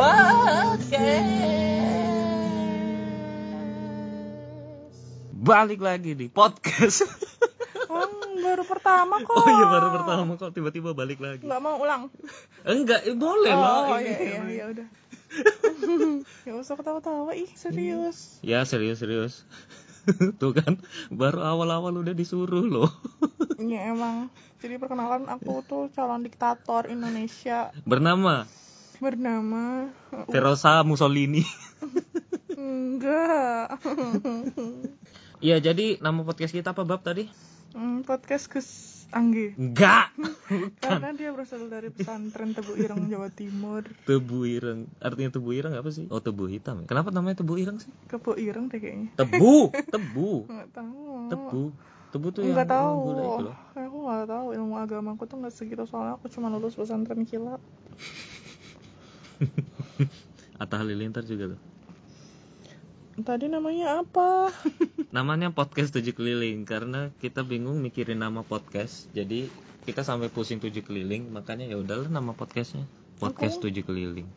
Podcast. Balik lagi di podcast. Oh, baru pertama kok. Oh iya baru pertama kok tiba-tiba balik lagi. Nggak mau ulang. Enggak, eh, boleh lah. Oh ini. iya iya iya udah. ya usah ketawa-tawa ih serius. Ya serius serius. Tuh kan baru awal-awal udah disuruh loh. Iya emang. Jadi perkenalan aku tuh calon diktator Indonesia Bernama bernama Verosa Mussolini. enggak. Iya jadi nama podcast kita apa bab tadi? Hmm, podcast Gus Anggi. Enggak. Karena dia berasal dari pesantren Tebu Ireng Jawa Timur. Tebu ireng. Artinya tebu ireng apa sih? Oh tebu hitam. ya? Kenapa namanya tebu ireng sih? Kepo Ireng deh kayaknya. Tebu, tebu, Nggak tahu. tebu. Tebu tuh yang Nggak tahu. oh, gula itu loh. Aku nggak tahu ilmu agamaku tuh nggak segitu soalnya aku cuma lulus pesantren kilat. Atta Halilintar juga tuh. Tadi namanya apa? Namanya podcast tujuh keliling karena kita bingung mikirin nama podcast. Jadi kita sampai pusing tujuh keliling, makanya ya udahlah nama podcastnya podcast Aku- tujuh keliling.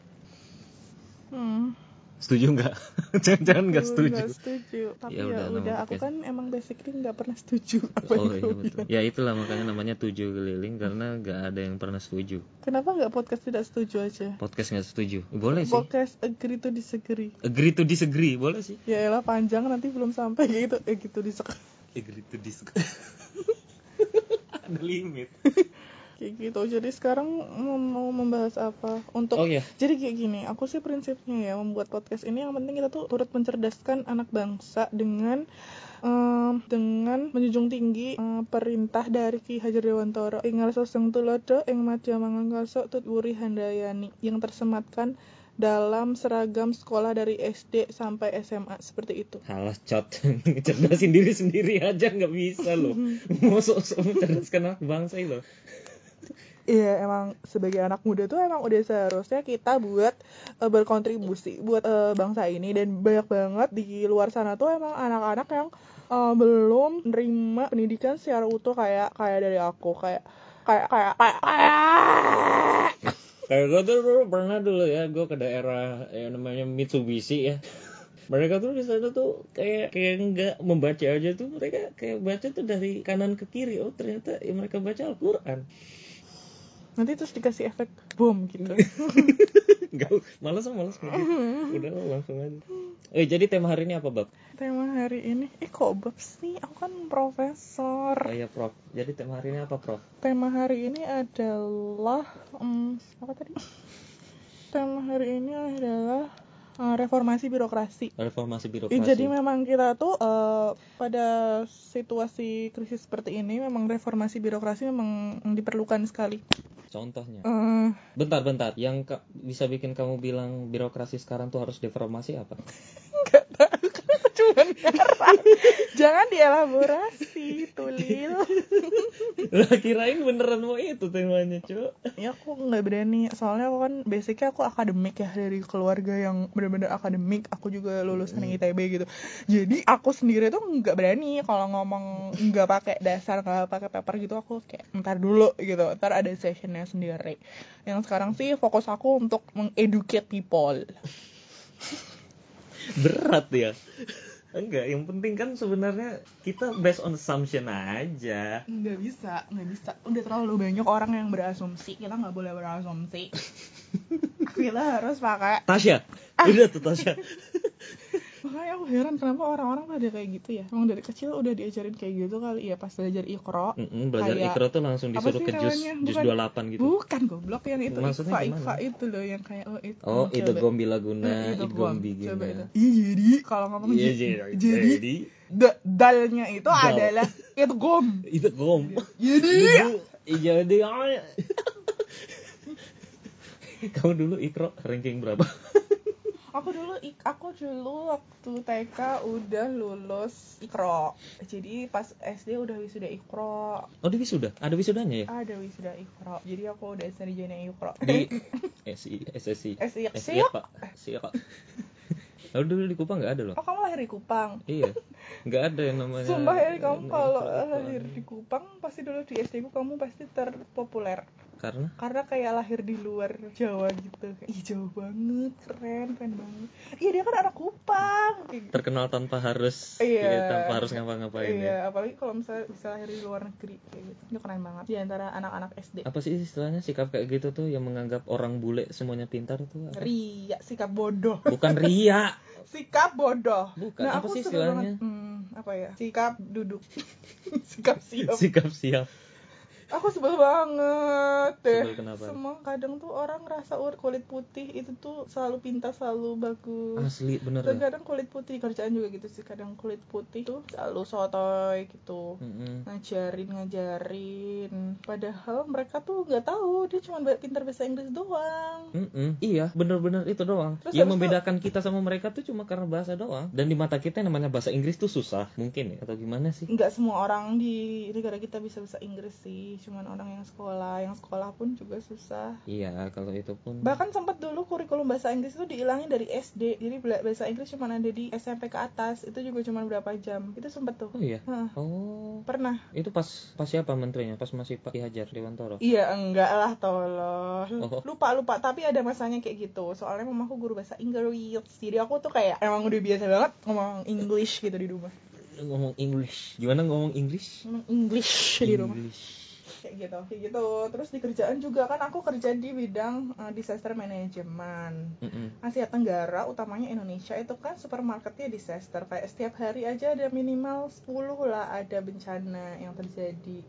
Hmm. Setuju nggak? Jangan-jangan nggak setuju. nggak setuju. Tapi Ya ya udah, udah, nama aku kan emang basically nggak pernah setuju apa Oh iya betul. Ya itulah makanya namanya tujuh keliling karena nggak ada yang pernah setuju. Kenapa nggak podcast tidak setuju aja? Podcast nggak setuju. Boleh sih. Podcast agree to disagree. Agree to disagree, boleh sih. Ya elah panjang nanti belum sampai gitu. Eh gitu disagree. Agree to disagree. ada limit. Kayak gitu. Jadi sekarang mau, membahas apa? Untuk Oh iya. Jadi kayak gini, aku sih prinsipnya ya membuat podcast ini yang penting kita tuh turut mencerdaskan anak bangsa dengan em, dengan menjunjung tinggi em, perintah dari Ki Hajar Dewantara ing soseng tulodo ing madya mangangkaso tut wuri handayani yang tersematkan dalam seragam sekolah dari SD sampai SMA seperti itu. Halah cot, cerdasin diri sendiri aja nggak bisa loh. Mau sok-sok mencerdaskan anak bangsa loh. Iya emang sebagai anak muda tuh emang udah seharusnya kita buat eh, berkontribusi buat eh, bangsa ini dan banyak banget di luar sana tuh emang anak-anak yang eh, belum nerima pendidikan secara utuh kayak kayak dari aku kayak kayak kayak kayak, kayak. Kayak gue tuh dulu pernah dulu ya, gue ke daerah yang namanya Mitsubishi ya. Mereka tuh di sana tuh kayak kayak nggak membaca aja tuh mereka kayak baca tuh dari kanan ke kiri. Oh ternyata ya mereka baca Al-Quran. Nanti terus dikasih efek bom gitu Enggak, malas malas malas. Udah langsung aja. Eh jadi tema hari ini apa bab? tema hari ini eh kok bab sih aku kan profesor Oh iya Prof. Jadi tema hari ini apa Prof? tema hari ini adalah em, apa tadi tema hari ini adalah eh, reformasi birokrasi Reformasi Eh, birokrasi. Jadi memang kita tuh eh, pada situasi krisis seperti ini memang reformasi birokrasi memang diperlukan sekali. Contohnya. Eh, Bentar bentar, yang ka- bisa bikin kamu bilang birokrasi sekarang tuh harus reformasi apa? nggak tahu kenapa cuma nyerang. Jangan dielaborasi, tulil. Lah kirain beneran mau itu temanya, Cuk. ya aku nggak berani, soalnya aku kan basicnya aku akademik ya dari keluarga yang benar-benar akademik. Aku juga lulusan ITB gitu. Jadi aku sendiri tuh nggak berani kalau ngomong nggak pakai dasar nggak pakai paper gitu. Aku kayak ntar dulu gitu. Ntar ada sessionnya sendiri. Yang sekarang sih fokus aku untuk mengeducate people. Berat ya. Enggak, yang penting kan sebenarnya kita based on assumption aja. nggak bisa nggak bisa. Udah terlalu banyak orang yang berasumsi. Kita nggak boleh berasumsi. Kita harus pakai Tasya, udah tuh Tasya. makanya aku heran kenapa orang-orang pada kayak gitu ya emang dari kecil udah diajarin kayak gitu kali ya pas belajar ikro Mm-mm, belajar Kayak- ikro tuh langsung disuruh ke jus jus Bukan- 28 gitu. bukan goblok yang itu Maksudnya ikfa itu loh yang kayak oh itu Oh, itu gombi Eh, laguna, itu itu gom. gombi coba itu gina. iya jadi kalau ngomong Iya, jadi, jadi jadi da- dalnya itu Dal. adalah itu gom itu gom. jadi Iya, jadi Kamu dulu ikro ranking berapa? Aku dulu ik- aku dulu waktu TK udah lulus ikro jadi pas SD udah wisuda ikro Oh, di wisuda. Ada wisudanya ya? ada wisuda ikro jadi aku udah sarjana ikro Di SI, SSI. SI SI apa? Lalu dulu di Kupang nggak ada loh. oh kamu lahir di Kupang Iya. Nggak ada yang namanya. Sumpah ya kamu kalau lahir di Kupang pasti dulu di SD ku kamu pasti terpopuler karena? Karena kayak lahir di luar Jawa gitu. Ih jauh banget keren keren banget. Iya dia kan anak Kupang. Terkenal tanpa harus Iya. ya, tanpa harus ngapa-ngapain ya. iya apalagi kalau misalnya bisa lahir di luar negeri kayak gitu. Itu keren banget. Di antara anak-anak SD apa sih istilahnya sikap kayak gitu tuh yang menganggap orang bule semuanya pintar tuh apa? ria sikap bodoh. Bukan ria. Sikap bodoh. Bukan, nah apa sih istilahnya? hmm, apa ya? Sikap duduk. Sikap siap. Sikap siap aku sebel banget deh Sebel kenapa? semua kadang tuh orang ur- kulit putih itu tuh selalu pintar selalu bagus asli bener dan ya kadang kulit putih kerjaan juga gitu sih kadang kulit putih tuh selalu sotoy gitu Mm-mm. ngajarin ngajarin padahal mereka tuh nggak tahu dia cuma pintar bahasa Inggris doang Mm-mm. Iya, bener-bener itu doang. Terus yang habis itu- membedakan kita sama mereka tuh cuma karena bahasa doang. Dan di mata kita namanya bahasa Inggris tuh susah, mungkin ya atau gimana sih? nggak semua orang di negara kita bisa bahasa Inggris sih cuman orang yang sekolah yang sekolah pun juga susah Iya, kalau itu pun. bahkan sempat dulu kurikulum bahasa Inggris itu dihilangin dari SD jadi bahasa Inggris cuma ada di SMP ke atas itu juga cuma berapa jam itu sempat tuh Oh iya. Hah, Oh, pernah itu pas pas siapa menterinya? Pas masih Pak Hajar Dewantoro. Iya enggak lah tolol Oh. Lupa lupa tapi ada masanya kayak gitu Soalnya mamaku guru bahasa Inggris Jadi aku tuh kayak emang udah biasa banget ngomong English gitu di rumah Ngomong English. Gimana ngomong English? Ngomong English di rumah English. Kayak gitu Kayak gitu. Terus di kerjaan juga kan aku kerja di bidang eh, disaster management. Mm-mm. Asia Tenggara utamanya Indonesia itu kan supermarketnya disaster. Kayak setiap hari aja ada minimal 10 lah ada bencana yang terjadi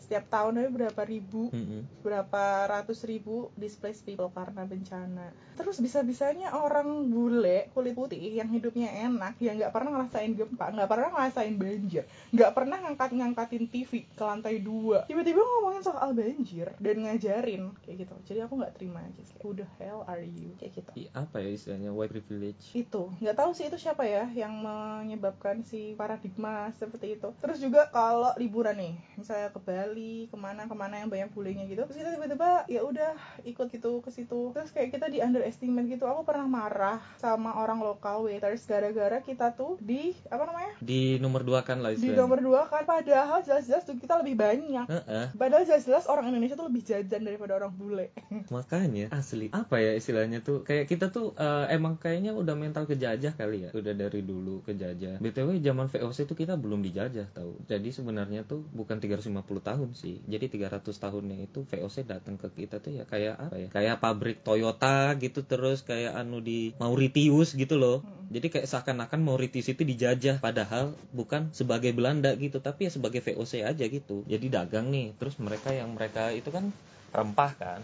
Setiap tahun ada berapa ribu Mm-mm. berapa ratus ribu displaced people karena bencana. Terus bisa-bisanya orang bule kulit putih yang hidupnya enak, yang nggak pernah ngerasain gempa, nggak pernah ngerasain banjir, nggak pernah ngangkat-ngangkatin TV ke lantai dua, tiba-tiba ngomongin soal banjir dan ngajarin kayak gitu. Jadi aku nggak terima aja. Kayak, Who the hell are you? Kayak gitu. Ih, apa ya istilahnya white privilege? Itu nggak tahu sih itu siapa ya yang menyebabkan si paradigma seperti itu. Terus juga kalau liburan nih, misalnya ke Bali, ke mana ke mana yang banyak bulenya gitu, terus kita tiba-tiba ya udah ikut gitu ke situ. Terus kayak kita di underestimate gitu. Aku pernah marah sama orang lokal waiters gara-gara kita tuh di apa namanya Di nomor dua kan lah di nomor dua kan padahal jelas-jelas tuh kita lebih banyak. Heeh. Padahal jelas-jelas orang Indonesia tuh lebih jajan daripada orang bule. Makanya asli apa ya istilahnya tuh kayak kita tuh eh, emang kayaknya udah mental kejajah kali ya udah dari dulu kejajah btw zaman VOC tuh kita belum dijajah tahu jadi sebenarnya tuh bukan 350 tahun sih. Jadi 300 tahunnya itu VOC datang ke kita tuh ya kayak apa ya? Kayak pabrik Toyota gitu terus kayak anu di Mauritius gitu loh. Jadi kayak seakan-akan Mauritius itu dijajah padahal bukan sebagai Belanda gitu tapi ya sebagai VOC aja gitu. Jadi dagang nih terus mereka yang mereka itu kan rempah kan.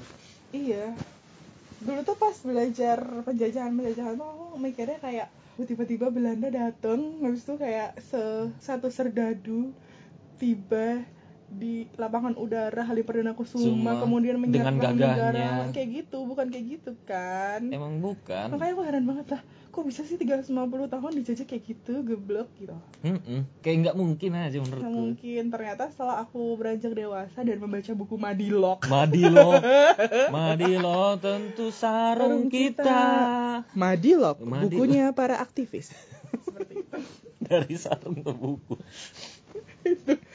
Iya. Dulu tuh pas belajar penjajahan-penjajahan tuh aku mikirnya kayak "Wah, tiba-tiba Belanda dateng habis itu kayak se satu serdadu tiba di lapangan udara Halim Perdana Kusuma kemudian menyerang negara kayak gitu bukan kayak gitu kan Emang bukan. makanya aku heran banget lah kok bisa sih 350 tahun dijajah kayak gitu geblek gitu Mm-mm. Kayak nggak mungkin aja Nggak menurutku. mungkin ternyata setelah aku beranjak dewasa dan membaca buku Madilog Madilo, Madilo tentu sarung kita. Madilog, Madilog. bukunya para aktivis. Seperti itu. Dari sarung ke buku.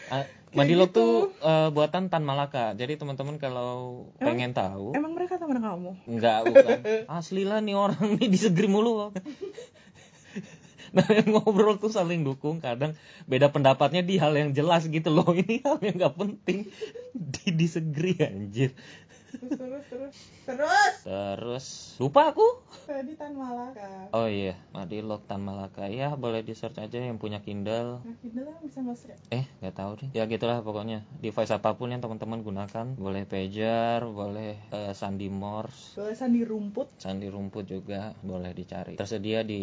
Ah, Madilo gitu. tuh eh, buatan Tan Malaka. Jadi teman-teman kalau pengen tahu, Emang mereka teman kamu? enggak bukan. Asli lah nih orang nih disegri mulu. Nah, ngobrol tuh saling dukung. Kadang beda pendapatnya di hal yang jelas gitu loh. Ini hal yang nggak penting. Di disagree anjir. Terus terus terus. Terus. Terus lupa aku. Tadi Tan Malaka. Oh iya, Madilog Tan Malaka. Ya boleh di search aja yang punya Kindle. Nah, Kindle kan bisa mas? Eh, nggak tahu deh. Ya gitulah pokoknya. Device apa pun yang teman-teman gunakan, boleh pager, boleh eh, sandi Morse, Tulisan di rumput. sandi rumput juga boleh dicari. Tersedia di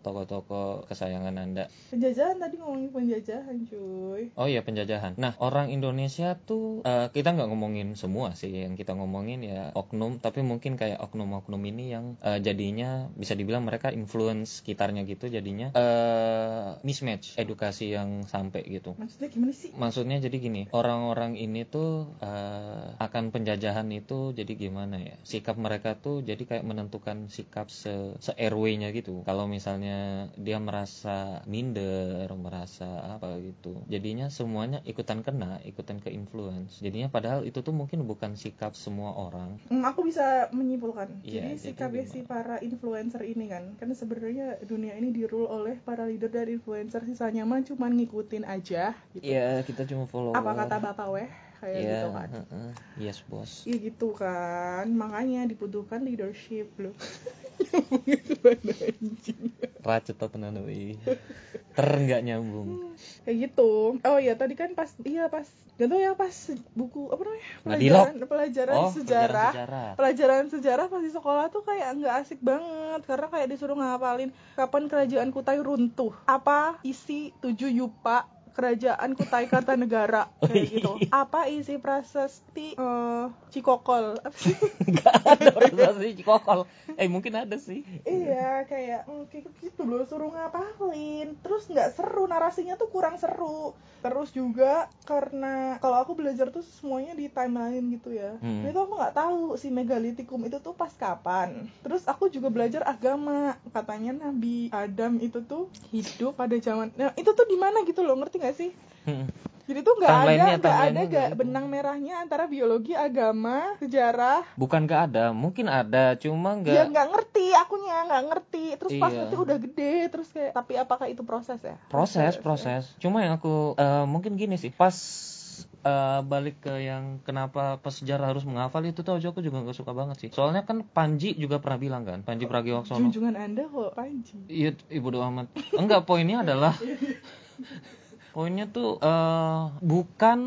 toko-toko kesayangan Anda. Penjajahan tadi ngomongin penjajahan cuy. Oh iya penjajahan. Nah orang Indonesia tuh eh, kita nggak ngomongin semua sih yang kita ngomongin ya oknum, tapi mungkin kayak oknum-oknum ini yang jadi jadinya bisa dibilang mereka influence sekitarnya gitu jadinya eh mismatch edukasi yang sampai gitu. Maksudnya gimana sih? Maksudnya jadi gini orang-orang ini tuh eh, akan penjajahan itu jadi gimana ya? Sikap mereka tuh jadi kayak menentukan sikap se, se RW-nya gitu. Kalau misalnya dia merasa minder merasa apa gitu jadinya semuanya ikutan kena ikutan ke influence. Jadinya padahal itu tuh mungkin bukan sikap semua orang Hmm, aku bisa menyimpulkan. Iya, jadi sikapnya si para influencer ini kan, kan sebenarnya dunia ini dirule oleh para leader dan influencer, sisanya mah cuma ngikutin aja gitu. Iya kita cuma follow Apa kata bapak weh kayak Iya, gitu kan. yes bos Iya gitu kan, makanya dibutuhkan leadership loh. Racet tenan ui ter nggak nyambung. Kayak gitu. Oh iya tadi kan pas iya pas gak tau ya pas buku apa namanya? Nadilok. pelajaran pelajaran oh sejarah. pelajaran sejarah. Pelajaran sejarah pas di sekolah tuh kayak nggak asik banget. Karena kayak disuruh ngapalin kapan kerajaan Kutai runtuh. Apa isi tujuh yupa kerajaan Kutai Kartanegara. Kayak gitu. apa isi prasasti eh, Cikokol? Apa sih nggak ada organisasi cikokol. Eh mungkin ada sih. Iya kayak mm, kayak gitu loh suruh ngapalin terus nggak seru narasinya tuh kurang seru. Terus juga karena kalau aku belajar tuh semuanya di timeline gitu ya. Hmm. itu aku nggak tahu si megalitikum itu tuh pas kapan. Terus aku juga belajar agama. Katanya Nabi Adam itu tuh hidup pada zaman nah, itu tuh di mana gitu loh ngerti gak sih Hmm. jadi tuh nggak ada nggak ada nggak nggak benang merahnya antara biologi agama sejarah bukan nggak ada mungkin ada cuma nggak Ya nggak ngerti, akunya nggak ngerti. Terus pas Iya. nanti udah gede, terus kayak tapi apakah itu proses ya? proses ya. proses cuma yang aku eh, mungkin gini sih pas eh, balik ke yang kenapa pas sejarah harus menghafal itu tuh aku juga nggak suka banget sih soalnya kan Panji juga pernah bilang kan Panji Pragiwaksono Junjungan anda kok Panji. Iya, ibu doa amat. Enggak, poinnya adalah poinnya tuh eh, bukan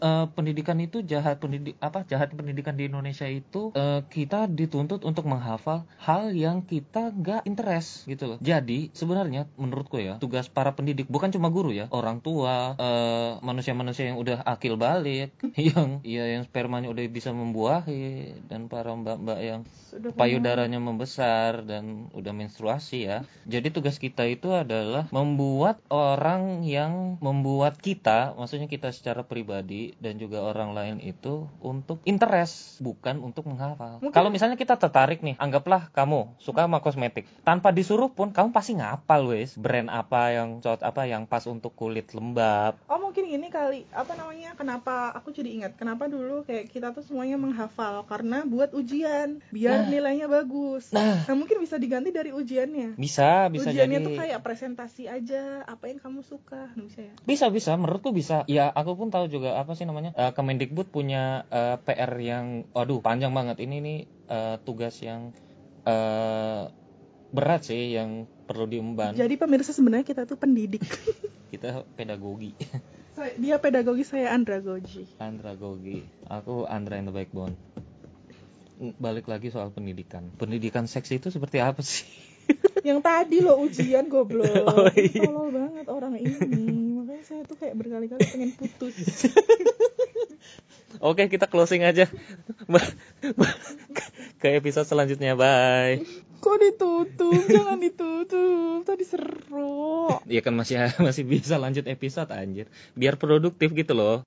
eh, pendidikan itu jahat pendidik apa jahat pendidikan di Indonesia itu eh, kita dituntut untuk menghafal hal yang kita nggak interest gitu loh. Jadi sebenarnya menurutku ya tugas para pendidik bukan cuma guru ya orang tua eh, manusia-manusia yang udah akil balik yang ya yang spermanya udah bisa membuahi dan para mbak-mbak yang Sudah payudaranya membesar dan udah menstruasi ya. Jadi tugas kita itu adalah membuat orang yang membuat kita, maksudnya kita secara pribadi dan juga orang lain itu untuk interest, bukan untuk menghafal. Mungkin- Kalau misalnya kita tertarik nih, anggaplah kamu suka sama kosmetik, tanpa disuruh pun kamu pasti ngapal wes brand apa yang cocok apa yang pas untuk kulit lembab. Oh mungkin ini kali apa namanya? Kenapa aku jadi ingat? Kenapa dulu kayak kita tuh semuanya menghafal karena buat ujian biar Nah. nilainya bagus. Nah. mungkin bisa diganti dari ujiannya. Bisa, bisa ujiannya jadi. tuh kayak presentasi aja apa yang kamu suka, bisa ya? Bisa bisa, menurutku bisa. Ya aku pun tahu juga apa sih namanya. Eh, Kemendikbud punya eh, PR yang, waduh panjang banget. Ini nih eh, tugas yang eh, berat sih yang perlu diemban. Jadi pemirsa sebenarnya kita tuh pendidik. Kita pedagogi, Saya- Dia pedagogi, saya andragogi. andragogi. Aku Andra in the backbone. Balik lagi soal pendidikan. Pendidikan seks itu seperti apa sih? Yang tadi lo ujian goblok. Oh, iya. Tolol banget orang ini. Makanya saya tuh kayak berkali-kali pengen putus. Oke, kita closing aja. Ke episode selanjutnya. Bye. Kok ditutup? Jangan ditutup. Tadi seru. Ya kan masih masih bisa lanjut episode anjir. Biar produktif gitu loh.